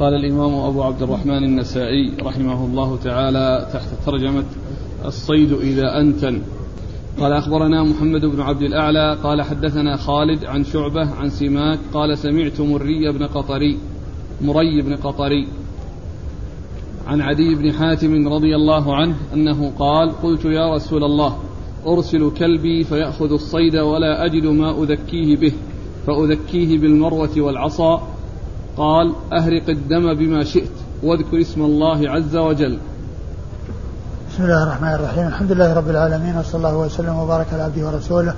قال الإمام أبو عبد الرحمن النسائي رحمه الله تعالى تحت ترجمة الصيد إذا أنتن. قال أخبرنا محمد بن عبد الأعلى قال حدثنا خالد عن شعبة عن سماك قال سمعت مري بن قطري مري بن قطري. عن عدي بن حاتم رضي الله عنه أنه قال قلت يا رسول الله أرسل كلبي فيأخذ الصيد ولا أجد ما أذكيه به فأذكيه بالمروة والعصا قال أهرق الدم بما شئت واذكر اسم الله عز وجل. بسم الله الرحمن الرحيم. الحمد لله رب العالمين وصلى الله وسلم وبارك على عبده ورسوله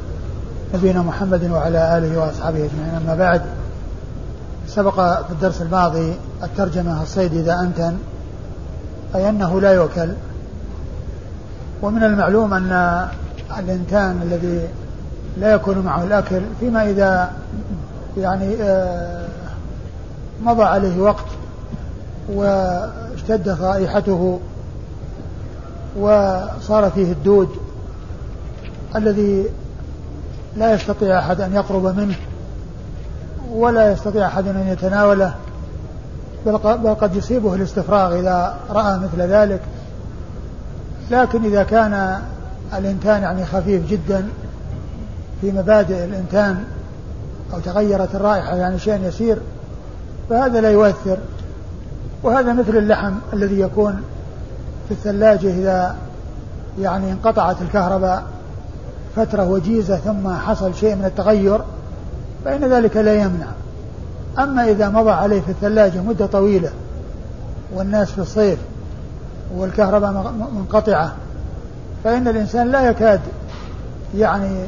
نبينا محمد وعلى آله وأصحابه أجمعين. أما بعد سبق في الدرس الماضي الترجمة الصيد إذا أنتن أي أنه لا يؤكل. ومن المعلوم أن الإنتان الذي لا يكون معه الأكل فيما إذا يعني آه، مضى عليه وقت واشتدت رائحته وصار فيه الدود الذي لا يستطيع أحد أن يقرب منه ولا يستطيع أحد أن يتناوله بل قد يصيبه الاستفراغ إذا رأى مثل ذلك. لكن إذا كان الإنتان يعني خفيف جدا في مبادئ الإنتان أو تغيرت الرائحة يعني شيء يسير فهذا لا يؤثر. وهذا مثل اللحم الذي يكون في الثلاجة إذا يعني انقطعت الكهرباء فترة وجيزة ثم حصل شيء من التغير فإن ذلك لا يمنع. أما إذا مضى عليه في الثلاجة مدة طويلة والناس في الصيف والكهرباء منقطعة فإن الإنسان لا يكاد يعني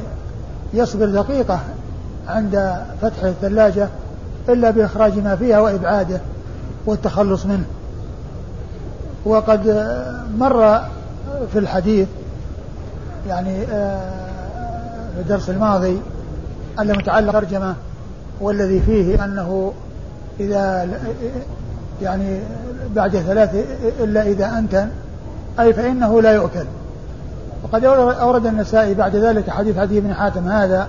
يصبر دقيقة عند فتح الثلاجة إلا بإخراج ما فيها وإبعاده والتخلص منه. وقد مر في الحديث يعني آه، في الدرس الماضي المتعلق ترجمة والذي فيه أنه إذا يعني بعد ثلاث إلا إذا أنتن أي فإنه لا يؤكل. وقد أورد النسائي بعد ذلك حديث عدي بن حاتم هذا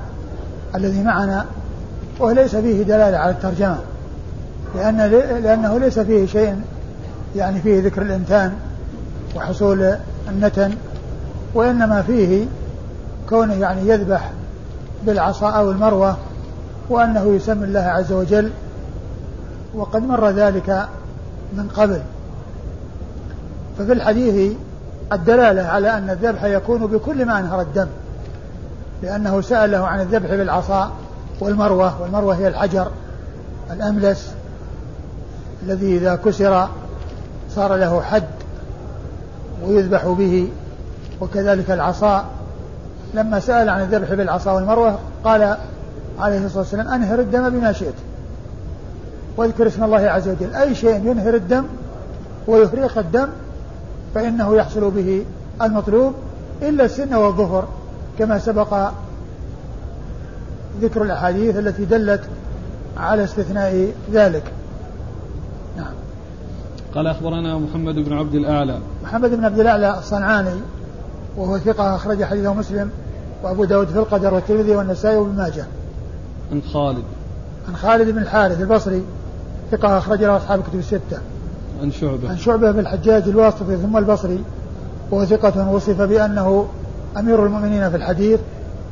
الذي معنا وليس فيه دلالة على الترجمة. لأن لأنه ليس فيه شيء يعني فيه ذكر الإنتان وحصول النتن وإنما فيه كونه يعني يذبح بالعصا أو المروة وأنه يسمي الله عز وجل وقد مر ذلك من قبل. ففي الحديث الدلالة على أن الذبح يكون بكل ما أنهر الدم لأنه سأله عن الذبح بالعصا والمروة والمروة هي الحجر الأملس الذي إذا كسر صار له حد ويذبح به وكذلك العصا. لما سأل عن الذبح بالعصا والمروة قال عليه الصلاة والسلام أنهر الدم بما شئت. واذكر اسم الله عز وجل. أي شيء ينهر الدم ويفريق الدم فإنه يحصل به المطلوب إلا السن والظفر كما سبق ذكر الأحاديث التي دلت على استثناء ذلك. نعم. قال أخبرنا محمد بن عبد الأعلى. محمد بن عبد الأعلى الصنعاني وهو ثقة أخرج حديثه مسلم وأبو داود في القدر والترمذي والنسائي وابن ماجه. عن خالد. عن خالد بن الحارث البصري ثقة أخرج له أصحاب الكتب الستة. عن شعبة. عن شعبة بن الحجاج الواسطي ثم البصري وهو ثقة وصف بأنه أمير المؤمنين في الحديث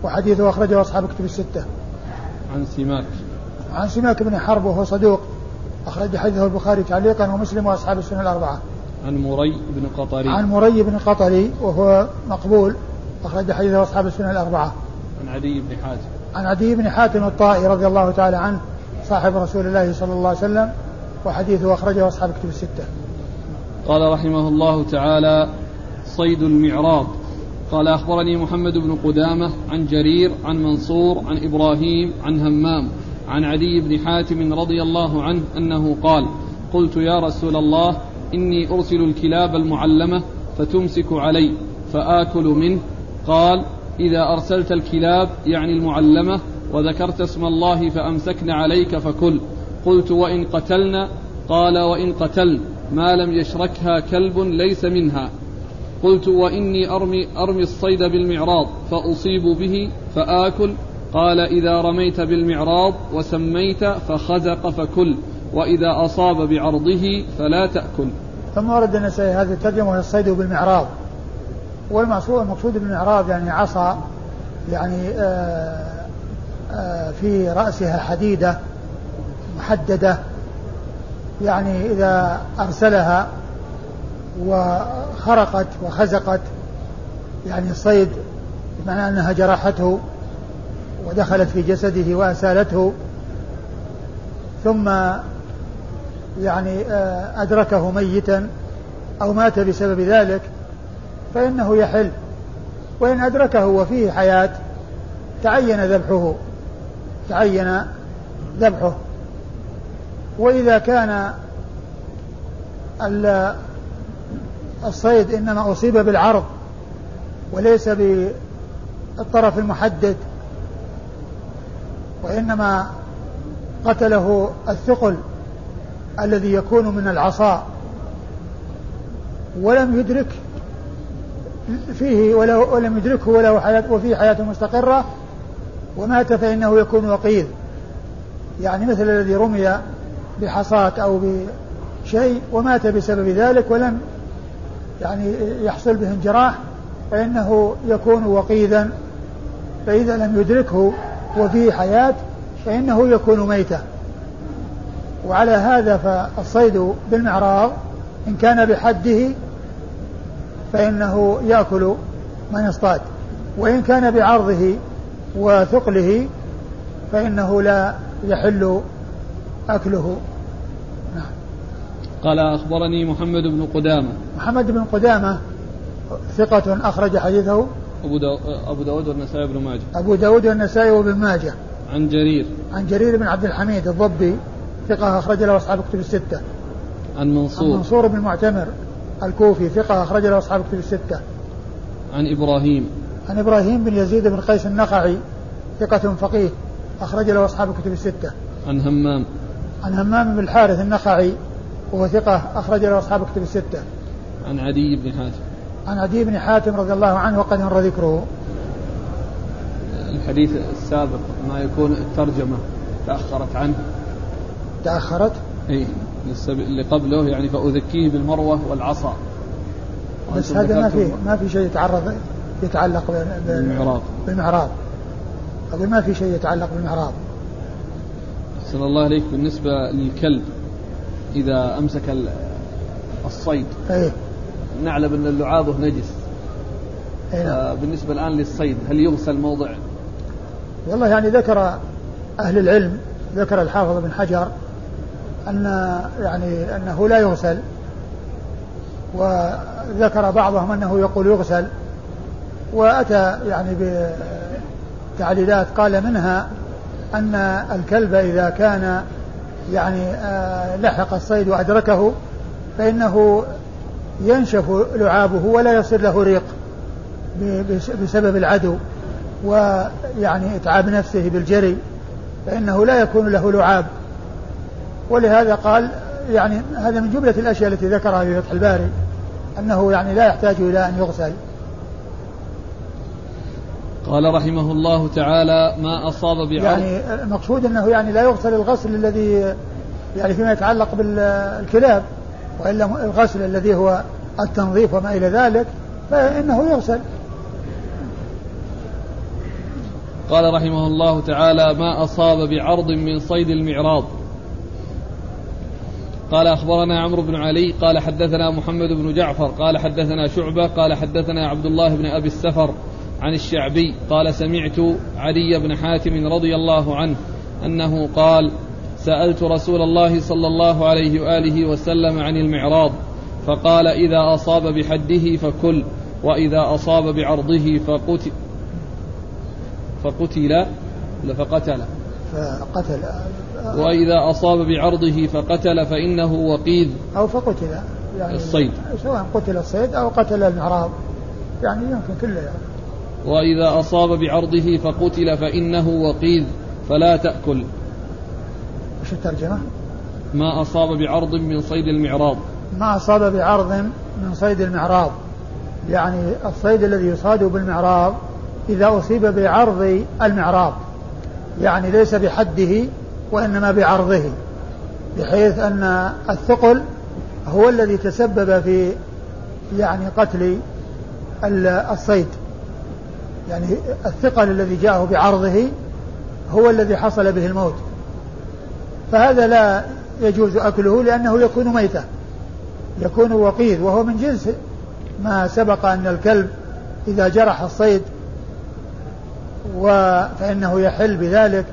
وحديثه أخرجه أصحاب الكتب الستة. عن سماك. عن سماك بن حرب وهو صدوق. أخرج حديثه البخاري تعليقا ومسلم وأصحاب السنة الأربعة. عن مري بن قطري. عن مري بن قطري وهو مقبول. أخرج حديثه أصحاب السنة الأربعة. عن عدي بن حاتم. عن عدي بن حاتم الطائي رضي الله تعالى عنه صاحب رسول الله صلى الله عليه وسلم وحديثه أخرجه أصحاب الكتب الستة. قال رحمه الله تعالى صيد المعراض. قال أخبرني محمد بن قدامة عن جرير عن منصور عن إبراهيم عن همام عن عدي بن حاتم رضي الله عنه أنه قال قلت يا رسول الله إني أرسل الكلاب المعلمة فتمسك علي فآكل منه. قال إذا أرسلت الكلاب يعني المعلمة وذكرت اسم الله فأمسكن عليك فكل. قلت وإن قتلن؟ قال وإن قتلن. ما لم يشركها كلب ليس منها. قلت وإني أرمي, أرمي الصيد بالمعراض فأصيب به فآكل. قال إذا رميت بالمعراض وسميت فخزق فكل وإذا أصاب بعرضه فلا تأكل. ثم ورد النسائي هذه الترجمة وهي الصيد بالمعراض. والمقصود المقصود بالمعراض يعني عصا يعني آآ آه، آآ آه، في رأسها حديدة محددة يعني إذا أرسلها وخرقت وخزقت يعني الصيد بمعنى أنها جرحته ودخلت في جسده وأسالته ثم يعني آه، أدركه ميتا أو مات بسبب ذلك فإنه يحل. وإن أدركه وفيه حياة تعين ذبحه تعين ذبحه. وإذا كان الصيد إنما أصيب بالعرض وليس بالطرف المحدد وإنما قتله الثقل الذي يكون من العصا. ولم يدرك فيه ولم يدركه وله حياة وفيه حياة مستقرة ومات فإنه يكون وقيد. يعني مثل الذي رمي بحصاة أو بشيء ومات بسبب ذلك ولم يعني يحصل به انجراح فإنه يكون وقيدا. فإذا لم يدركه وفيه حياة فإنه يكون ميتا. وعلى هذا فالصيد بالمعراض إن كان بحده فإنه يأكل من يصطاد وإن كان بعرضه وثقله فإنه لا يحل أكله. قال أخبرني محمد بن قدامة. محمد بن قدامة ثقة أخرج حديثه أبو, داو أبو داود والنسائي بن ماجه. أبو داود والنسائي وابن ماجه. عن جرير. عن جرير بن عبد الحميد الضبي ثقة أخرج له أصحاب كتب الستة. عن منصور. عن منصور بن معتمر الكوفي ثقة أخرج له أصحاب كتب الستة. عن إبراهيم. عن إبراهيم بن يزيد بن قيس النخعي ثقة فقيه أخرج له أصحاب الكتب الستة. عن همام. عن همام بن الحارث النخعي وهو ثقة أخرج له أصحاب الكتب الستة. عن عدي بن حاتم. عن عدي بن حاتم رضي الله عنه وقد مر ذكره. الحديث السابق ما يكون الترجمة تأخرت عنه. تأخرت؟ اي اللي قبله يعني فأذكيه بالمروة والعصا. بس هذا ما في ما في شيء يتعرض يتعلق بالمعراض بالمعراض أقول ما في شيء يتعلق بالمعراض صلى الله عليك بالنسبة للكلب إذا أمسك الصيد أيه؟ نعلم أن اللعابه نجس أيه. بالنسبة الآن للصيد هل يغسل موضع والله يعني ذكر أهل العلم ذكر الحافظ بن حجر أن يعني أنه لا يغسل وذكر بعضهم أنه يقول يغسل وأتى يعني بتعليلات قال منها أن الكلب إذا كان يعني آه، لحق الصيد وأدركه فإنه ينشف لعابه ولا يصير له ريق بسبب العدو ويعني إتعاب نفسه بالجري فإنه لا يكون له لعاب. ولهذا قال يعني هذا من جملة الأشياء التي ذكرها في فتح الباري أنه يعني لا يحتاج إلى أن يغسل. قال رحمه الله تعالى ما أصاب بعرض يعني المقصود أنه يعني لا يغسل الغسل الذي يعني فيما يتعلق بالكلاب وإلا الغسل الذي هو التنظيف وما إلى ذلك فإنه يغسل. قال رحمه الله تعالى ما أصاب بعرض من صيد المعراض. قال أخبرنا عمرو بن علي قال حدثنا محمد بن جعفر قال حدثنا شعبة قال حدثنا عبد الله بن أبي السفر عن الشعبي قال سمعت علي بن حاتم رضي الله عنه أنه قال سألت رسول الله صلى الله عليه وآله وسلم عن المعراض فقال إذا أصاب بحده فكل وإذا أصاب بعرضه فقتل فقتل فقتل؟ فقتل. وإذا أصاب بعرضه فقتل فإنه وقيد أو فقتل. يعني الصيد. سواء قتل الصيد أو قتل المعراض. يعني يمكن كله. يعني وإذا أصاب بعرضه فقتل فإنه وقيد فلا تأكل. وش الترجمة؟ ما أصاب بعرض من صيد المعراض. ما أصاب بعرض من صيد المعراض. يعني الصيد الذي يصاد بالمعراض إذا أصيب بعرض المعراض. يعني ليس بحده وإنما بعرضه بحيث أن الثقل هو الذي تسبب في يعني قتل الصيد. يعني الثقل الذي جاءه بعرضه هو الذي حصل به الموت. فهذا لا يجوز أكله لأنه يكون ميتة يكون وقيد وهو من جنس ما سبق أن الكلب إذا جرح الصيد فإنه يحل بذلك.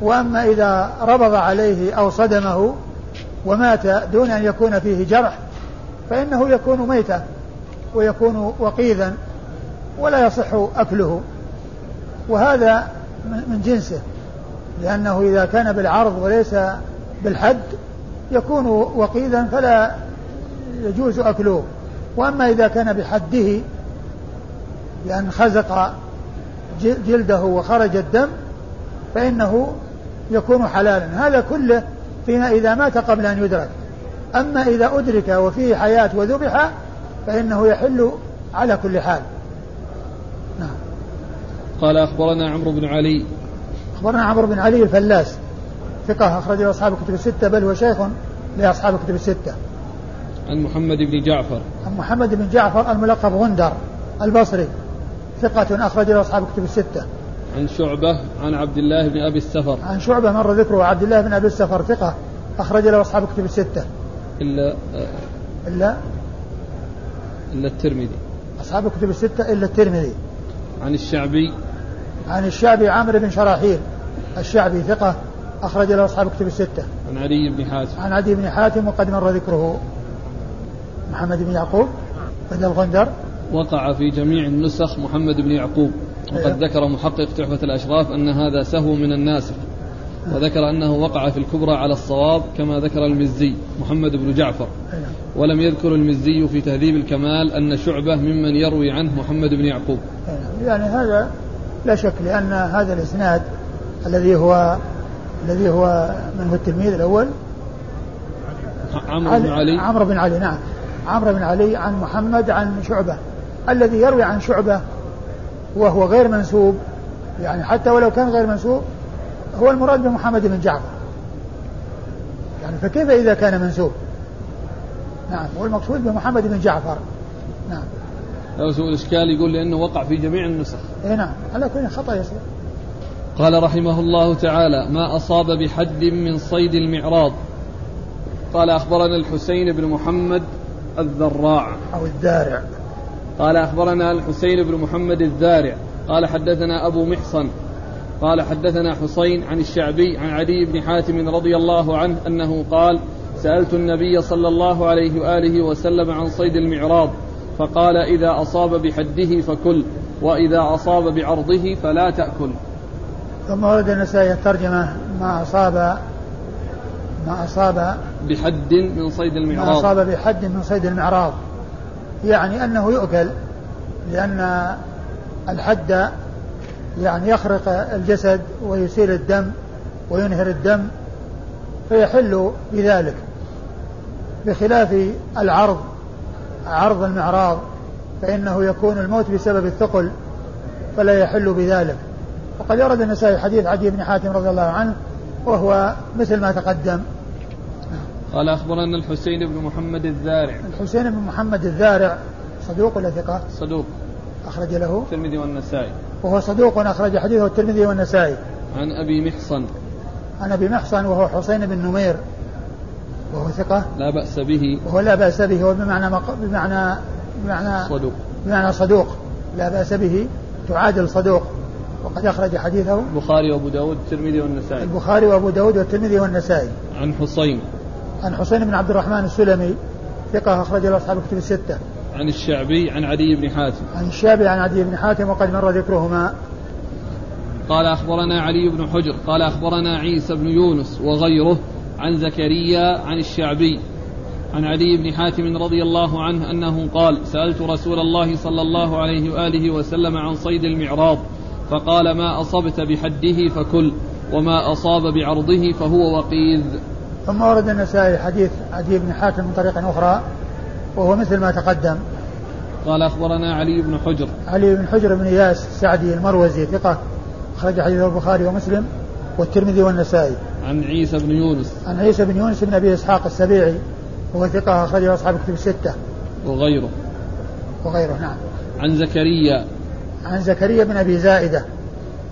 وأما إذا ربض عليه أو صدمه ومات دون أن يكون فيه جرح فإنه يكون ميتا ويكون وقيذا ولا يصح أكله. وهذا من جنسه لأنه إذا كان بالعرض وليس بالحد يكون وقيدا فلا يجوز أكله. وأما إذا كان بحده لأن خزق جلده وخرج الدم فإنه يكون حلالا. هذا كله فيما إذا مات قبل أن يدرك. أما إذا أدرك وفيه حياة وذبح فإنه يحل على كل حال. قال أخبرنا عمرو بن علي. أخبرنا عمرو بن علي الفلاس. ثقة أخرج له أصحاب الكتب الستة بل هو شيخ لأصحاب الكتب الستة. عن محمد بن جعفر. عن محمد بن جعفر الملقب غندر البصري. ثقة أخرج له أصحاب الكتب الستة. عن شعبة عن عبد الله بن أبي السفر. عن شعبة مر ذكره عبد الله بن أبي السفر. ثقة أخرج له أصحاب الكتب الستة. إلا إلا؟ إلا الترمذي. أصحاب الكتب الستة إلا الترمذي. عن الشعبي. عن الشعبي عمرو بن شراحيل الشعبي ثقة أخرج له أصحاب الكتب الستة عن علي بن حاتم عن علي بن حاتم وقد مر ذكره محمد بن يعقوب بدل الغندر وقع في جميع النسخ محمد بن يعقوب وقد أيوه. ذكر محقق تحفة الأشراف أن هذا سهو من الناسخ وذكر أنه وقع في الكبرى على الصواب كما ذكر المزي محمد بن جعفر أيوه. ولم يذكر المزي في تهذيب الكمال أن شعبة ممن يروي عنه محمد بن يعقوب. يعني هذا لا شك لأن هذا الإسناد الذي هو الذي هو من هو التلميذ الأول. عمرو بن علي. عمرو بن علي نعم. عمرو بن علي عن محمد عن شعبة. الذي يروي عن شعبة وهو غير منسوب يعني حتى ولو كان غير منسوب هو المراد بمحمد بن جعفر. يعني فكيف إذا كان منسوب؟ نعم هو المقصود بمحمد بن جعفر. نعم. لو سوء الإشكال يقول لأنه وقع في جميع النسخ. اي نعم على كل خطأ يصير. قال رحمه الله تعالى ما أصاب بحد من صيد المعراض. قال أخبرنا الحسين بن محمد الذراع. أو الذارع. قال أخبرنا الحسين بن محمد الذارع. قال حدثنا أبو محصن. قال حدثنا حسين عن الشعبي عن علي بن حاتم رضي الله عنه أنه قال سألت النبي صلى الله عليه وآله وسلم عن صيد المعراض. فقال إذا أصاب بحده فكل وإذا أصاب بعرضه فلا تأكل. ثم ورد النسائي الترجمة ما أصاب ما أصاب بحد من صيد المعراض. ما أصاب بحد من صيد المعراض. يعني أنه يؤكل لأن الحد يعني يخرق الجسد ويسيل الدم وينهر الدم فيحل بذلك بخلاف العرض عرض المعراض فإنه يكون الموت بسبب الثقل فلا يحل بذلك. وقد ورد النسائي حديث عدي بن حاتم رضي الله عنه وهو مثل ما تقدم. قال أخبرنا الحسين بن محمد الذارع الحسين بن محمد الذارع صدوق ولا ثقة؟ صدوق. أخرج له. الترمذي والنسائي. وهو صدوق أخرج حديثه الترمذي والنسائي. عن أبي محصن. عن أبي محصن وهو حسين بن نمير. وهو ثقة؟ لا بأس به. وهو لا بأس به هو بمعنى مق... بمعنى بمعنى صدوق. بمعنى صدوق. لا بأس به تعادل صدوق. وقد أخرج حديثه البخاري وأبو داود والترمذي والنسائي. البخاري وأبو داود والترمذي والنسائي. عن حسين عن حسين بن عبد الرحمن السلمي ثقة أخرج له أصحاب الكتب الستة. عن الشعبي عن عدي بن حاتم. عن الشعبي عن عدي بن حاتم وقد مر ذكرهما. قال أخبرنا علي بن حجر قال أخبرنا عيسى بن يونس وغيره عن زكريا عن الشعبي عن علي بن حاتم رضي الله عنه أنه قال سألت رسول الله صلى الله عليه وآله وسلم عن صيد المعراض فقال ما أصبت بحده فكل وما أصاب بعرضه فهو وقيذ. ثم ورد النسائي حديث عدي بن حاتم من طريق أخرى وهو مثل ما تقدم. قال أخبرنا علي بن حجر. علي بن حجر بن إياس السعدي المروزي ثقة أخرج حديثه البخاري ومسلم والترمذي والنسائي. عن عيسى بن يونس. عن عيسى بن يونس بن أبي إسحاق السبيعي وهو ثقة أخرجه أصحاب الكتب الستة. وغيره. وغيره نعم. عن زكريا. عن زكريا بن أبي زائدة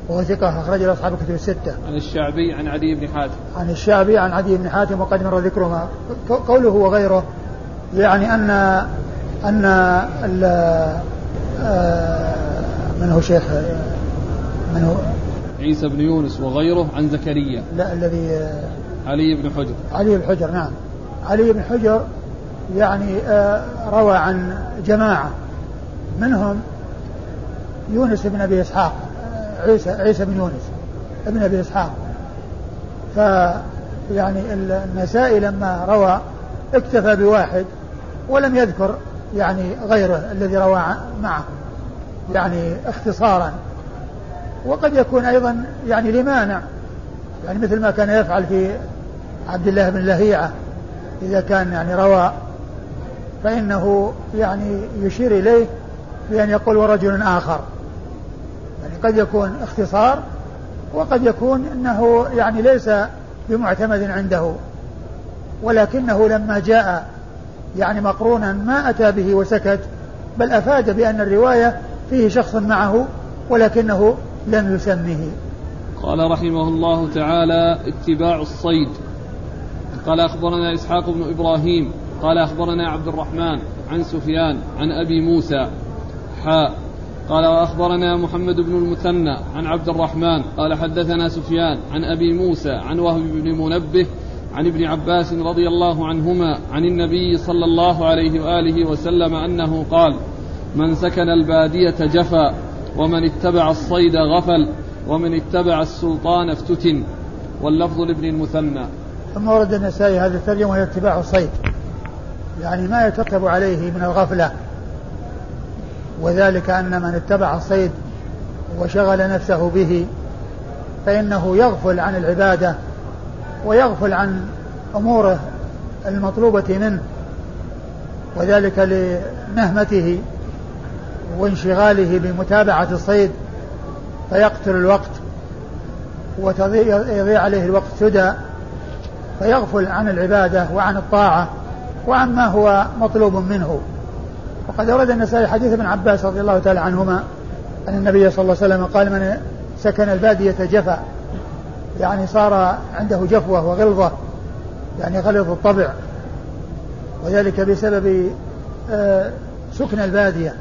وهو ثقة أخرج أصحاب الكتب الستة. عن الشعبي عن عدي بن حاتم. عن الشعبي عن عدي بن حاتم وقد مر ذكرهما. قوله وغيره يعني أن أن ال آه، من هو شيخ؟ من هو عيسى بن يونس وغيره عن زكريا. لا الذي آه، علي بن حجر. علي بن حجر نعم. علي بن حجر يعني آه، روى عن جماعة. منهم يونس بن أبي إسحاق عيسى عيسى بن يونس ابن أبي إسحاق. ف يعني النسائي لما روى اكتفى بواحد ولم يذكر يعني غيره الذي روى معه. يعني اختصارا. وقد يكون أيضا يعني لمانع يعني مثل ما كان يفعل في عبد الله بن لهيعة إذا كان يعني روى فإنه يعني يشير إليه بأن يقول ورجل آخر. قد يكون اختصار وقد يكون إنه يعني ليس بمعتمد عنده ولكنه لما جاء يعني مقرونا ما أتى به وسكت بل أفاد بأن الرواية فيه شخص معه ولكنه لم يسمه. قال رحمه الله تعالى اتباع الصيد. قال أخبرنا إسحاق بن إبراهيم. قال أخبرنا عبد الرحمن عن سفيان عن أبي موسى. حاء قال وأخبرنا محمد بن المثنى عن عبد الرحمن. قال حدثنا سفيان عن أبي موسى عن وهب بن منبه عن ابن عباس رضي الله عنهما عن النبي صلى الله عليه وآله وسلم أنه قال من سكن البادية جفا ومن اتبع الصيد غفل ومن اتبع السلطان افتتن. واللفظ لابن المثنى. ثم ورد النسائي هذا الترجمه وهي اتباع الصيد. يعني ما يترتب عليه من الغفلة. وذلك أن من اتبع الصيد وشغل نفسه به فإنه يغفل عن العبادة ويغفل عن أموره المطلوبة منه. وذلك لنهمته. وانشغاله بمتابعة الصيد فيقتل الوقت ويضيع عليه الوقت سدى فيغفل عن العبادة وعن الطاعة وعن ما هو مطلوب منه. وقد ورد النسائي حديث ابن عباس رضي الله تعالى عنهما أن النبي صلى الله عليه وسلم قال من سكن البادية جفا يعني صار عنده جفوة وغلظة يعني غلظ الطبع وذلك بسبب آه، سكن البادية.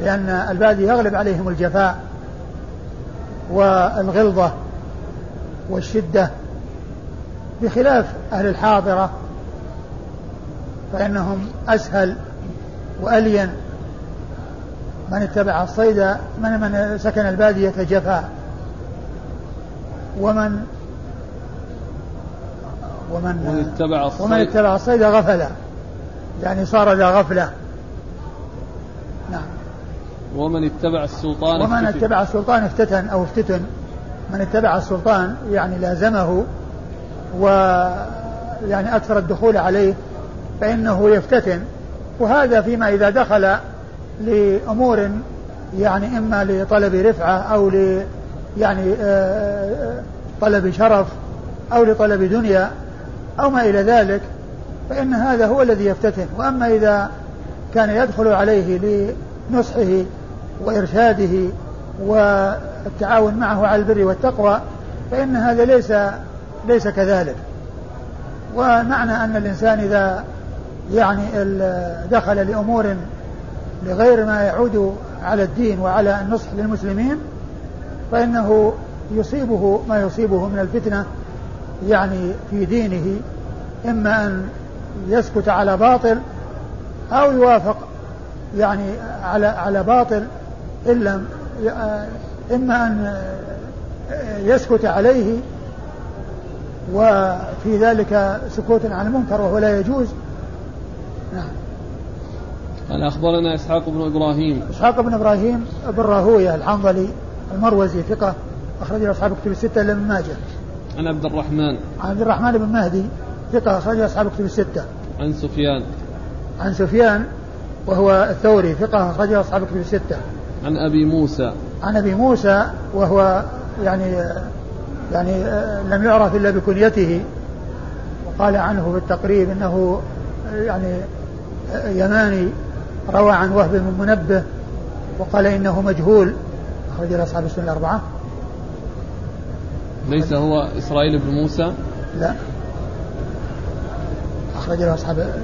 لأن البادية يغلب عليهم الجفاء والغلظة والشدة بخلاف أهل الحاضرة فإنهم أسهل وألين. من اتبع الصيد من من سكن البادية جفا ومن ومن ومن اتبع الصيد. ومن اتبع الصيد غفل يعني صار ذا غفلة. نعم ومن اتبع السلطان ومن افتتن. اتبع السلطان افتتن أو افتتن. من اتبع السلطان يعني لازمه و يعني أكثر الدخول عليه فإنه يفتتن. وهذا فيما إذا دخل لأمور يعني إما لطلب رفعة أو ل يعني آه، آه، طلب شرف أو لطلب دنيا أو ما إلى ذلك فإن هذا هو الذي يفتتن. وأما إذا كان يدخل عليه لنصحه وإرشاده والتعاون معه على البر والتقوى فإن هذا ليس ليس كذلك. ومعنى أن الإنسان إذا يعني دخل لأمور لغير ما يعود على الدين وعلى النصح للمسلمين فإنه يصيبه ما يصيبه من الفتنة يعني في دينه إما أن يسكت على باطل أو يوافق يعني على على باطل إن لم إما أن يسكت عليه وفي ذلك سكوت عن المنكر وهو لا يجوز. نعم. قال أخبرنا إسحاق بن إبراهيم. إسحاق بن إبراهيم بن راهوية الحنظلي المروزي ثقة أخرج له أصحاب كتب الستة إلا من ماجه. عن عبد الرحمن. عن عبد الرحمن بن مهدي ثقة أخرج أصحاب كتب الستة. عن سفيان. عن سفيان وهو الثوري ثقة أخرج أصحاب كتب الستة. عن أبي موسى. عن أبي موسى وهو يعني يعني لم يعرف إلا بكنيته وقال عنه في التقريب إنه آه، يعني يماني روى عن وهب بن منبه وقال إنه مجهول. أخرج له أصحاب السنة الأربعة. ليس هو إسرائيل بن موسى؟ لا. أخرج له أصحاب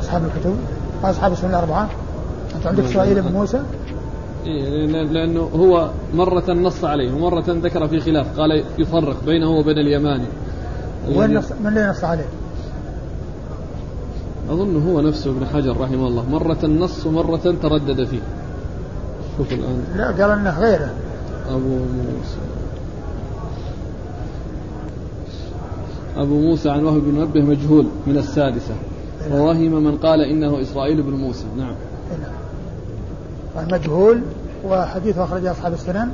أصحاب الكتب أصحاب السنة الأربعة. أنت عندك إسرائيل بن موسى؟ إيه لأنه هو مرة نص عليه ومرة ذكر في خلاف قال يفرق بينه وبين اليماني. وين نص من اللي نص عليه؟ أظن هو نفسه ابن حجر رحمه الله. مرة نص ومرة تردد فيه. شوف الآن. لا قال أنه غيره. أبو موسى. أبو موسى عن وهب بن منبه مجهول من السادسة. ووهم من قال إنه إسرائيل بن موسى. نعم. مجهول وحديث أخرج أصحاب السنن.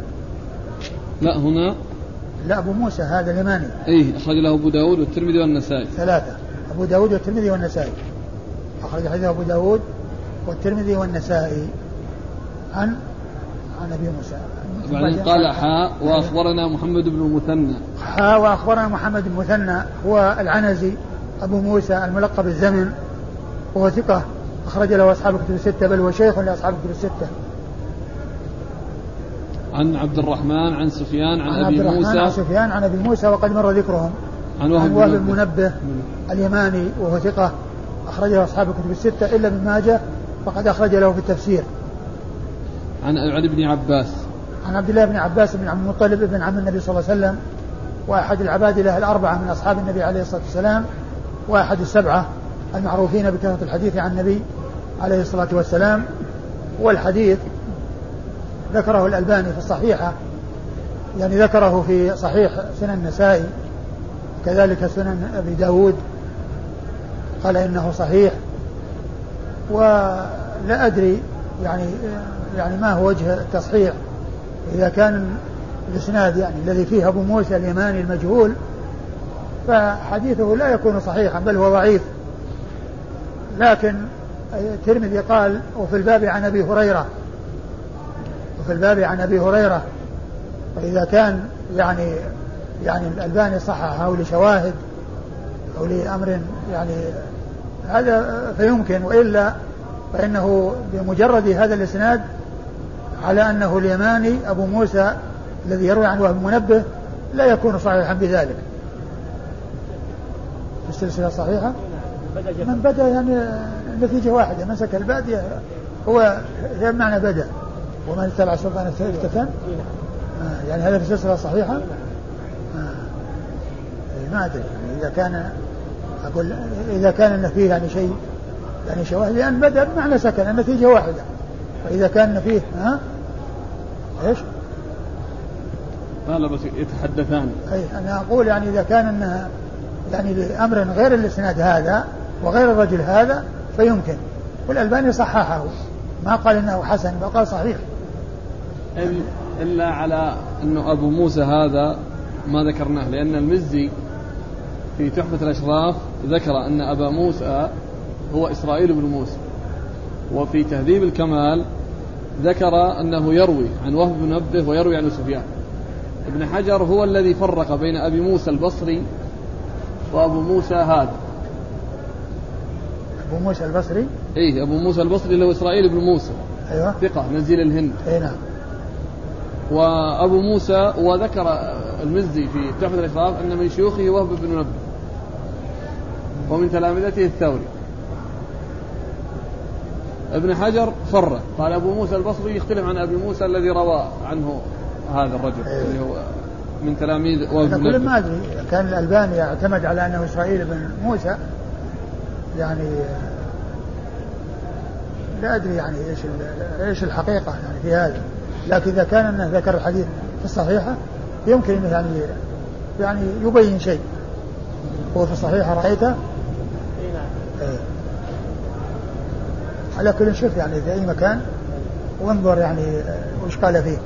لا هنا؟ لا أبو موسى هذا اليماني. أي أخرج له أبو داود والترمذي والنسائي. ثلاثة. أبو داود والترمذي والنسائي. أخرج حديث أبو داود والترمذي والنسائي. عن عن أبي موسى. بعدين قال حاء وأخبرنا محمد بن المثنى. حاء وأخبرنا محمد بن المثنى هو العنزي أبو موسى الملقب الزمن وهو ثقة. أخرج له أصحاب الكتب الستة بل هو شيخ لأصحاب الكتب الستة. عن عبد الرحمن عن سفيان عن, عن أبي موسى. عن سفيان عن أبي موسى وقد مر ذكرهم. عن وهب, وهب المنبه اليماني وهو ثقة أخرج له أصحاب الكتب الستة إلا ابن ماجه فقد أخرج له في التفسير. عن عن ابن عباس. عن عبد الله بن عباس بن عبد المطلب بن عم النبي صلى الله عليه وسلم وأحد العبادلة الأربعة من أصحاب النبي عليه الصلاة والسلام وأحد السبعة المعروفين بكثرة الحديث عن النبي. عليه الصلاة والسلام والحديث ذكره الألباني في الصحيحة يعني ذكره في صحيح سنن النسائي كذلك سنن أبي داود قال إنه صحيح ولا أدري يعني يعني ما هو وجه التصحيح. إذا كان الإسناد يعني الذي فيه أبو موسى اليماني المجهول فحديثه لا يكون صحيحا بل هو ضعيف. لكن الترمذي قال وفي الباب عن أبي هريرة وفي الباب عن أبي هريرة فاذا كان يعني يعني الألباني صححه لشواهد أو لأمر يعني هذا فيمكن وإلا فإنه بمجرد هذا الإسناد على أنه اليماني أبو موسى الذي يروي عن وهب منبه لا يكون صحيحا بذلك. السلسلة الصحيحه من بدأ يعني نتيجة واحدة من سكن البادية هو هي معنى بدأ. ومن اتبع سلطان افتتن آه يعني هذا في السلسلة الصحيحة آه. إيه، ما أدري. يعني إذا كان أقول إذا كان أن فيه يعني شيء يعني شواهد لأن بدأ بمعنى سكن النتيجة واحدة. فإذا كان فيه ها؟ إيش؟ لا بس يتحدثان. أي أنا أقول يعني إذا كان انها يعني لأمر غير الاسناد هذا وغير الرجل هذا فيمكن. والألباني صححه. ما قال إنه حسن بل قال صحيح. إلا على أنه أبو موسى هذا ما ذكرناه لأن المزي في تحفة الأشراف ذكر أن أبا موسى هو إسرائيل بن موسى. وفي تهذيب الكمال ذكر أنه يروي عن وهب بن نبه ويروي عن سفيان. ابن حجر هو الذي فرق بين أبي موسى البصري وأبو موسى هذا أبو موسى البصري؟ إيه أبو موسى البصري اللي هو إسرائيل بن موسى. أيوه. ثقة نزيل الهند. أي نعم. وأبو موسى وذكر المزي في تحفة الإشراف أن من شيوخه وهب بن منبه ومن تلامذته الثوري. ابن حجر فرق قال أبو موسى البصري يختلف عن أبي موسى الذي روى عنه هذا الرجل أيوه. اللي هو من تلاميذ وهب بن كل ما أدري كان الألباني اعتمد على أنه إسرائيل بن موسى يعني لا أدري يعني إيش إيش الحقيقة يعني في هذا لكن إذا كان أنه ذكر الحديث في الصحيحة يمكن إنه يعني يعني يبين شيء هو في الصحيحة رأيته؟ اي نعم. على كل شوف يعني في أي مكان وانظر يعني وش قال فيه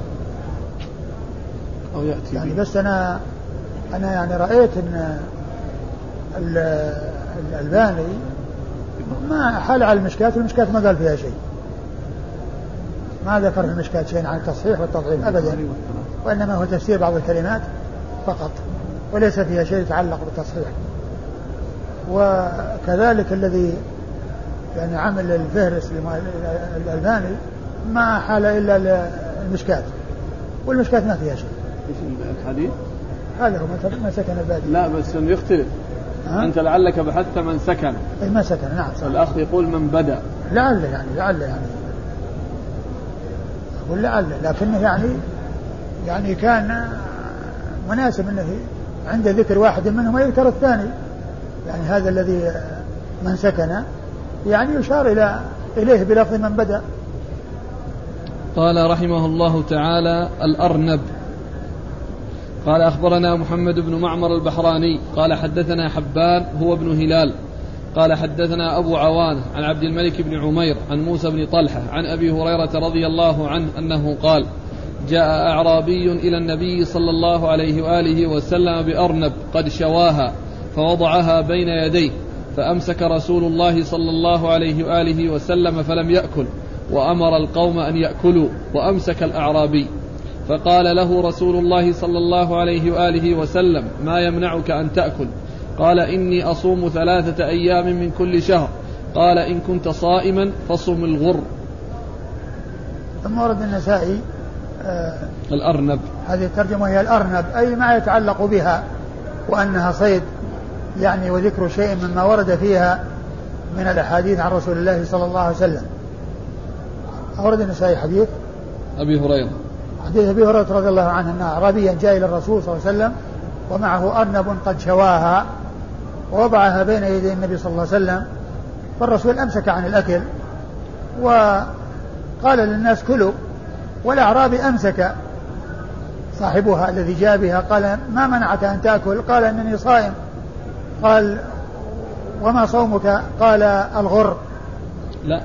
أو يأتي يعني بس أنا أنا يعني رأيت إن الألباني ما حال على المشكات والمشكات ما قال فيها شيء. ما ذكر في المشكات شيء عن التصحيح والتضعيف ابدا. وإنما هو تفسير بعض الكلمات فقط وليس فيها شيء يتعلق بالتصحيح. وكذلك الذي يعني عمل الفهرس الألباني ما حال إلا المشكات والمشكاة ما فيها شيء. الحديث؟ هذا هو ما سكن البادية لا بس إنه يختلف. أنت لعلك بحثت من سكن. اي ما سكن نعم. الأخ يقول من بدأ. لعل يعني لعل يعني. أقول لعل لكنه يعني يعني كان مناسب إنه عند ذكر واحد منهم يذكر الثاني. يعني هذا الذي من سكن يعني يشار إلى إليه بلفظ من بدأ. قال رحمه الله تعالى الأرنب. قال أخبرنا محمد بن معمر البحراني قال حدثنا حبان هو ابن هلال قال حدثنا أبو عوان عن عبد الملك بن عمير عن موسى بن طلحة عن أبي هريرة رضي الله عنه أنه قال جاء أعرابي إلى النبي صلى الله عليه وآله وسلم بأرنب قد شواها فوضعها بين يديه فأمسك رسول الله صلى الله عليه وآله وسلم فلم يأكل وأمر القوم أن يأكلوا وأمسك الأعرابي فقال له رسول الله صلى الله عليه وآله وسلم ما يمنعك أن تأكل؟ قال إني أصوم ثلاثة أيام من كل شهر. قال إن كنت صائما فصم الغر. ثم ورد النسائي آه الأرنب. هذه الترجمة هي الأرنب أي ما يتعلق بها وأنها صيد يعني وذكر شيء مما ورد فيها من الأحاديث عن رسول الله صلى الله عليه وسلم. أورد النسائي حديث؟ أبي هريرة. حديث أبي هريرة رضي الله عنه أن أعرابيا جاء إلى الرسول صلى الله عليه وسلم ومعه أرنب قد شواها ووضعها بين يدي النبي صلى الله عليه وسلم فالرسول أمسك عن الأكل وقال للناس كلوا والأعرابي أمسك صاحبها الذي جاء بها قال ما منعك أن تأكل؟ قال إنني صائم. قال وما صومك؟ قال الغر. لا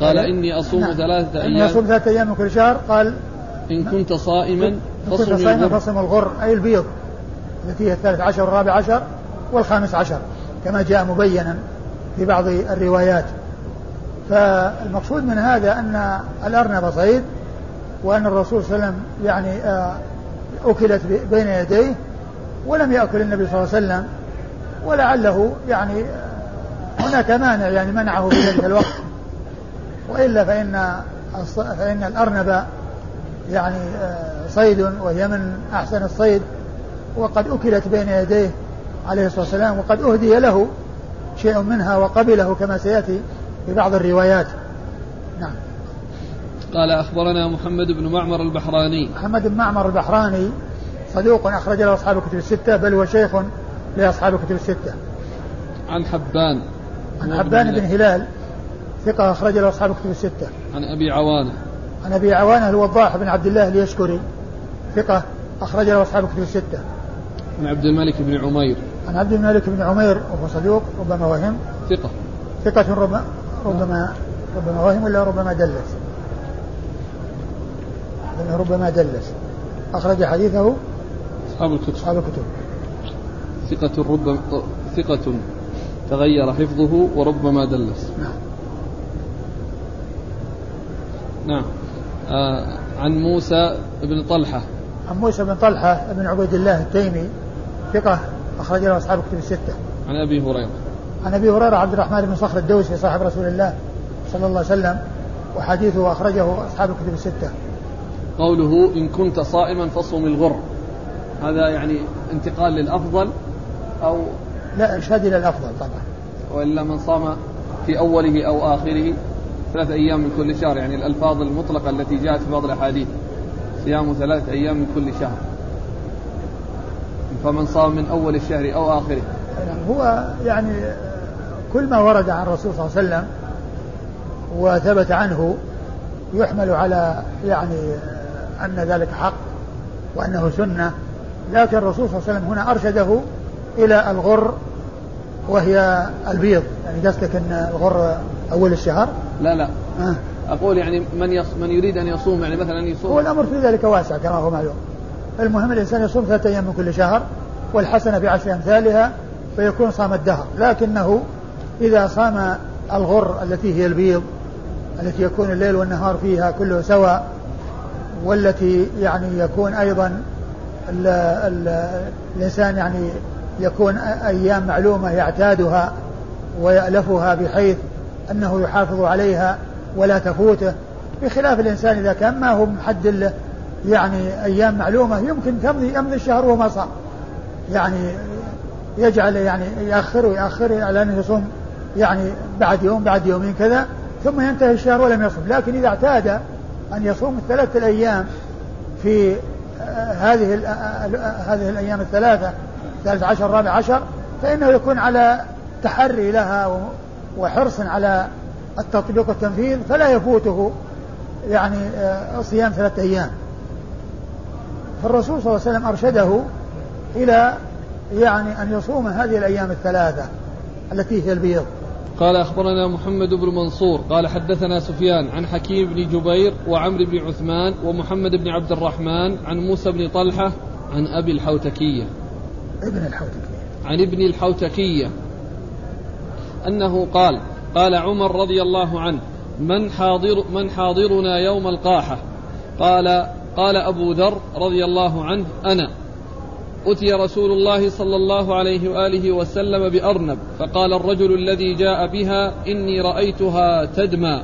قال إني أصوم نعم. ثلاثة أيام إني أصوم ثلاثة أيام من كل شهر. قال إن كنت صائما فصم كنت صائما فصم الغر أي البيض التي هي الثالث عشر والرابع عشر والخامس عشر كما جاء مبينا في بعض الروايات. فالمقصود من هذا أن الأرنب صيد وأن الرسول صلى الله عليه وسلم يعني آه، أكلت بين يديه ولم يأكل النبي صلى الله عليه وسلم ولعله يعني آه، هناك مانع يعني منعه في ذلك الوقت. وإلا فإن فإن الأرنب يعني آه، صيد وهي من أحسن الصيد وقد أكلت بين يديه عليه الصلاة والسلام وقد أهدي له شيء منها وقبله كما سيأتي في بعض الروايات. نعم. قال أخبرنا محمد بن معمر البحراني. محمد بن معمر البحراني صدوق أخرج له أصحاب الكتب الستة بل هو شيخ لأصحاب الكتب الستة. عن حبان. عن حبان بن هلال ثقة أخرج له أصحاب الكتب الستة. عن أبي عوانة. عن أبي عوانة الوضاح بن عبد الله اليشكري ثقة أخرج له أصحاب الكتب الستة. عن عبد الملك بن عمير. عن عبد الملك بن عمير وهو صدوق ربما وهم. ثقة. ثقة ربما ربما ربما وهم ولا ربما دلس. ربما دلس. أخرج حديثه أصحاب الكتب. أصحاب الكتب. ثقة ربما ثقة تغير حفظه وربما دلس. نعم. نعم عن موسى بن طلحة عن موسى بن طلحة بن عبيد الله التيمي ثقة أخرج له أصحاب الكتب الستة. عن أبي هريرة. عن أبي هريرة عبد الرحمن بن صخر الدوسي صاحب رسول الله صلى الله عليه وسلم وحديثه أخرجه أصحاب الكتب الستة. قوله إن كنت صائما فصم الغر هذا يعني انتقال للأفضل أو لا إرشاد إلى الأفضل طبعا وإلا من صام في أوله أو آخره ثلاثة أيام من كل شهر يعني الألفاظ المطلقة التي جاءت في بعض الأحاديث. صيام ثلاثة أيام من كل شهر. فمن صام من أول الشهر أو آخره. نعم، هو يعني كل ما ورد عن الرسول صلى الله عليه وسلم وثبت عنه يحمل على يعني أن ذلك حق وأنه سنة. لكن الرسول صلى الله عليه وسلم هنا أرشده إلى الغر وهي البيض يعني قصدك أن الغر أول الشهر؟ لا لا. آه. أقول يعني من يص... من يريد أن يصوم يعني مثلا يصوم. هو الأمر في ذلك واسع كما هو معلوم. المهم الإنسان يصوم ثلاثة أيام من كل شهر والحسنة بعشر أمثالها فيكون صام الدهر. لكنه إذا صام الغر التي هي البيض التي يكون الليل والنهار فيها كله سواء والتي يعني يكون أيضا ال ال الإنسان يعني يكون أيام معلومة يعتادها ويألفها بحيث أنه يحافظ عليها ولا تفوته بخلاف الإنسان إذا كان ما هو محدد يعني أيام معلومة يمكن تمضي يمضي الشهر وهو ما صام يعني يجعل يعني يأخر ويأخر على أنه يصوم يعني بعد يوم بعد يومين كذا ثم ينتهي الشهر ولم يصم. لكن إذا اعتاد أن يصوم الثلاثة الأيام في آه، هذه آه، آه، هذه الأيام الثلاثة ثالث عشر رابع عشر فإنه يكون على تحري لها وحرص على التطبيق والتنفيذ فلا يفوته يعني صيام ثلاثة أيام. فالرسول صلى الله عليه وسلم أرشده إلى يعني أن يصوم هذه الأيام الثلاثة التي هي البيض. قال أخبرنا محمد بن منصور قال حدثنا سفيان عن حكيم بن جبير وعمرو بن عثمان ومحمد بن عبد الرحمن عن موسى بن طلحة عن أبي الحوتكية. ابن الحوتكية. عن ابن الحوتكية. أنه قال قال عمر رضي الله عنه من حاضر من حاضرنا يوم القاحة؟ قال قال أبو ذر رضي الله عنه أنا. أتي رسول الله صلى الله عليه وآله وسلم بأرنب فقال الرجل الذي جاء بها إني رأيتها تدمى.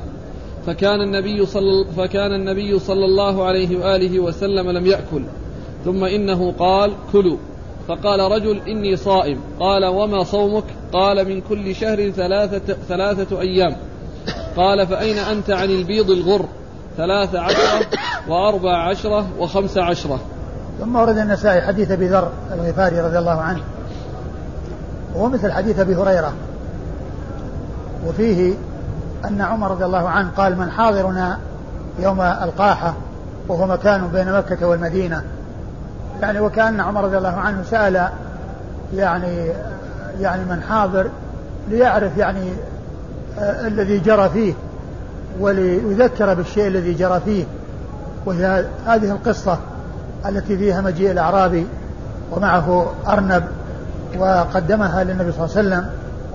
فكان النبي صلى فكان النبي صلى الله عليه وآله وسلم لم يأكل ثم إنه قال كلوا. فقال رجل إني صائم. قال وما صومك؟ قال من كل شهر ثلاثة, ثلاثة أيام. قال فأين أنت عن البيض الغر؟ ثلاث عشرة وأربع عشرة وخمس عشرة. ثم ورد النسائي حديث أبي ذر الغفاري رضي الله عنه. وهو مثل حديث أبي هريرة. وفيه أن عمر رضي الله عنه قال من حاضرنا يوم ألقاحة وهو مكان بين مكة والمدينة يعني وكأن عمر رضي الله عنه سأل يعني يعني من حاضر ليعرف يعني آه الذي جرى فيه وليذكر بالشيء الذي جرى فيه وهي هذه القصة التي فيها مجيء الأعرابي ومعه أرنب وقدمها للنبي صلى الله عليه وسلم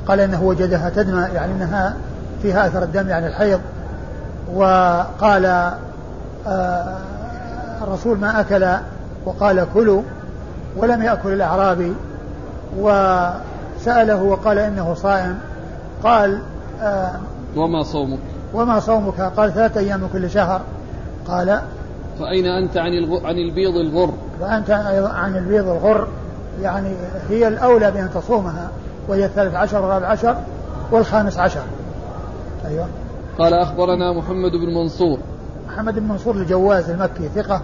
قال إنه وجدها تدمى يعني أنها فيها أثر الدم يعني الحيض وقال آه الرسول ما أكل وقال كلوا ولم يأكل الأعرابي وسأله وقال إنه صائم قال آه وما صومك؟ وما صومك؟ قال ثلاثة أيام من كل شهر. قال فأين أنت عن عن البيض الغر؟ فأنت عن البيض الغر يعني هي الأولى بأن تصومها وهي الثالث عشر والرابع عشر والخامس عشر. أيوه. قال أخبرنا محمد بن منصور. محمد بن منصور الجواز المكي ثقة.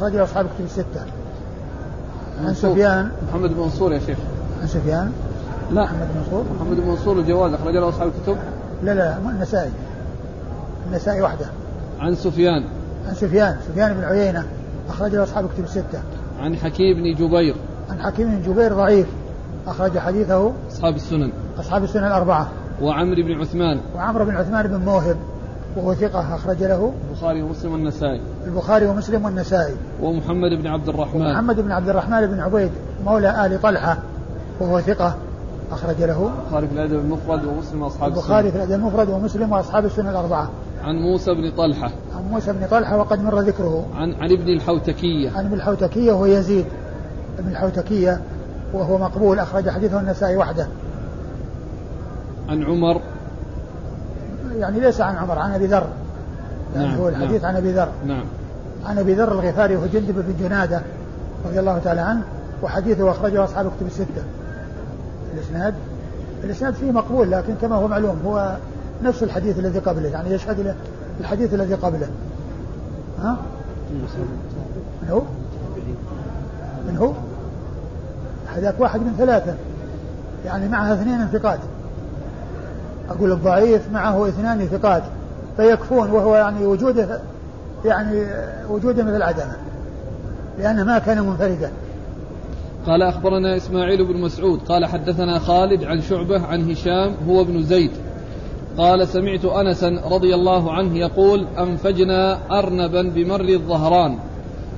أخرج له أصحاب كتب الستة. عن سفيان. محمد بن منصور يا شيخ. عن سفيان. لا. محمد بن منصور. محمد بن منصور الجواز أخرج له أصحاب الكتب. لا لا النسائي. النسائي وحده. عن سفيان. عن سفيان. سفيان بن عيينة أخرج له أصحاب كتب الستة. عن حكيم بن جبير. عن حكيم بن جبير ضعيف. أخرج حديثه أصحاب السنن. أصحاب السنن الأربعة. وعمرو بن عثمان. وعمرو بن عثمان بن موهب. وهو ثقة أخرج له البخاري ومسلم والنسائي. البخاري ومسلم والنسائي. ومحمد بن عبد الرحمن. محمد بن عبد الرحمن بن عبيد مولى آل طلحة وهو ثقة أخرج له. البخاري في الأدب المفرد ومسلم وأصحاب البخاري في الأدب المفرد ومسلم وأصحاب السنن الأربعة. عن موسى بن طلحة. عن موسى بن طلحة وقد مر ذكره. عن عن ابن الحوتكية. عن ابن الحوتكية وهو يزيد ابن الحوتكية وهو مقبول أخرج حديثه النسائي وحده. عن عمر يعني ليس عن عمر عن أبي ذر. يعني نعم هو الحديث نعم عن أبي ذر. نعم. عن أبي ذر الغفاري وهو جندب بن جنادة رضي الله تعالى عنه وحديثه أخرجه أصحاب كتب الستة. الإسناد؟ الإسناد فيه مقبول لكن كما هو معلوم هو نفس الحديث الذي قبله يعني يشهد له الحديث الذي قبله. ها؟ من هو؟ من هو؟ هذاك واحد من ثلاثة. يعني معها اثنين ثقات أقول الضعيف معه اثنان ثقات فيكفون وهو يعني وجوده يعني وجوده مثل عدمه لأنه ما كان منفردا. قال أخبرنا إسماعيل بن مسعود قال حدثنا خالد عن شعبة عن هشام هو ابن زيد. قال سمعت أنسا رضي الله عنه يقول أنفجنا أرنبا بمر الظهران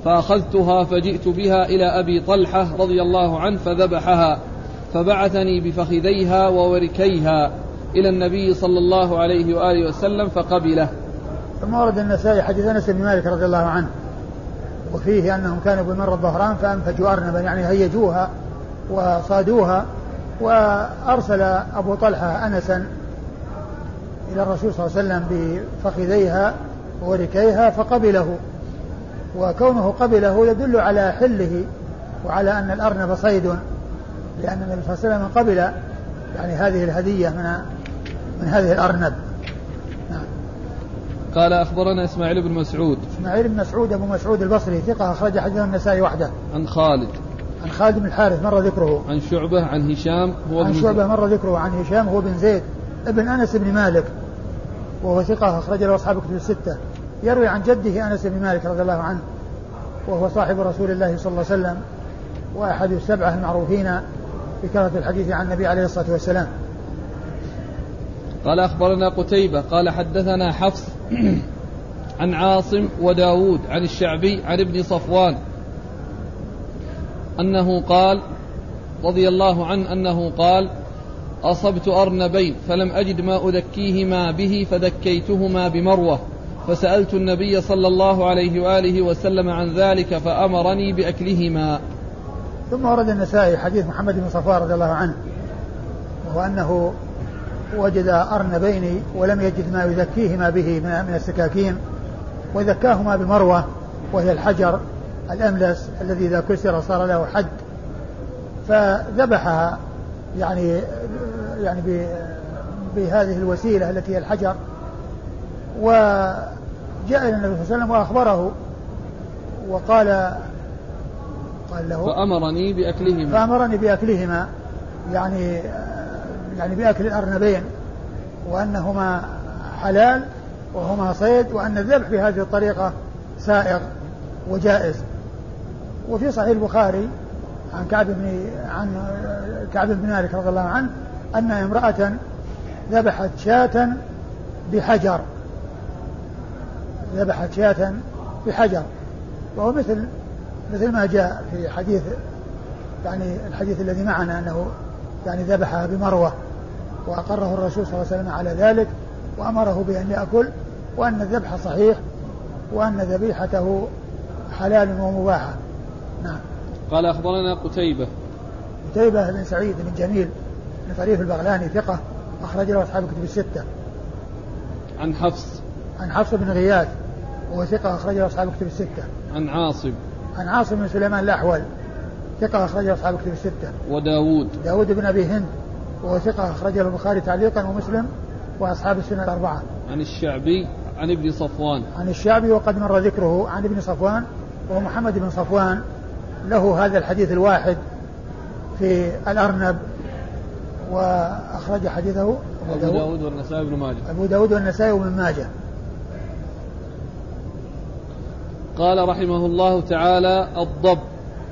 فأخذتها فجئت بها إلى أبي طلحة رضي الله عنه فذبحها فبعثني بفخذيها ووركيها. إلى النبي صلى الله عليه وآله وسلم فقبله. ثم ورد النسائي حديث أنس بن مالك رضي الله عنه وفيه أنهم كانوا بمر الظهران فأنفجوا أرنبا يعني هيجوها وصادوها وأرسل أبو طلحة أنسا إلى الرسول صلى الله عليه وسلم بفخذيها وركيها فقبله وكونه قبله يدل على حله وعلى أن الأرنب صيد لأن النبي صلى الله عليه وسلم قبل يعني هذه الهدية من من هذه الأرنب. نعم. قال أخبرنا إسماعيل بن مسعود. إسماعيل بن مسعود أبو مسعود البصري ثقة أخرج حديث النسائي وحده. عن خالد. عن خالد بن الحارث مر ذكره. عن شعبة عن هشام هو عن شعبة مر ذكره عن هشام هو بن زيد. ابن أنس بن مالك وهو ثقة أخرج له أصحاب كتب الستة. يروي عن جده أنس بن مالك رضي الله عنه وهو صاحب رسول الله صلى الله عليه وسلم وأحد السبعة المعروفين بكثرة الحديث عن النبي عليه الصلاة والسلام. قال أخبرنا قتيبة قال حدثنا حفص عن عاصم وداود عن الشعبي عن ابن صفوان أنه قال رضي الله عنه أنه قال أصبت أرنبين فلم أجد ما أذكيهما به فذكيتهما بمروة فسألت النبي صلى الله عليه وآله وسلم عن ذلك فأمرني بأكلهما. ثم ورد النسائي حديث محمد بن صفوان رضي الله عنه وهو أنه وجد أرنبين ولم يجد ما يذكيهما به من السكاكين وذكاهما بمروة وهي الحجر الأملس الذي إذا كسر صار له حد. فذبحها يعني يعني بهذه الوسيلة التي هي الحجر. وجاء إلى النبي صلى الله عليه وسلم وأخبره وقال قال له فأمرني بأكلهما. فأمرني بأكلهما. يعني يعني بأكل الأرنبين وأنهما حلال وهما صيد وأن الذبح بهذه الطريقة سائغ وجائز. وفي صحيح البخاري عن كعب بن عن كعب بن مالك رضي الله عنه أن امرأة ذبحت شاة بحجر. ذبحت شاة بحجر. وهو مثل مثل ما جاء في حديث يعني الحديث الذي معنا أنه يعني ذبحها بمروة وأقره الرسول صلى الله عليه وسلم على ذلك وأمره بأن يأكل وأن الذبح صحيح وأن ذبيحته حلال ومباحة نعم. قال أخبرنا قتيبة. قتيبة بن سعيد بن جميل بن طريف البغلاني ثقة أخرج له أصحاب الكتب الستة. عن حفص. عن حفص بن غياث وهو ثقة أخرج له أصحاب الكتب الستة. عن عاصم. عن عاصم بن سليمان الأحول. ثقة أخرج أصحاب الكتب الستة. وداود. داود بن أبي هند وهو ثقة أخرج البخاري تعليقا ومسلم وأصحاب السنة الأربعة. عن الشعبي عن ابن صفوان. عن الشعبي وقد مر ذكره عن ابن صفوان وهو محمد بن صفوان. له هذا الحديث الواحد في الأرنب وأخرج حديثه أبو داود. والنسائي بن ماجه. أبو داود والنسائي بن ماجه. قال رحمه الله تعالى الضب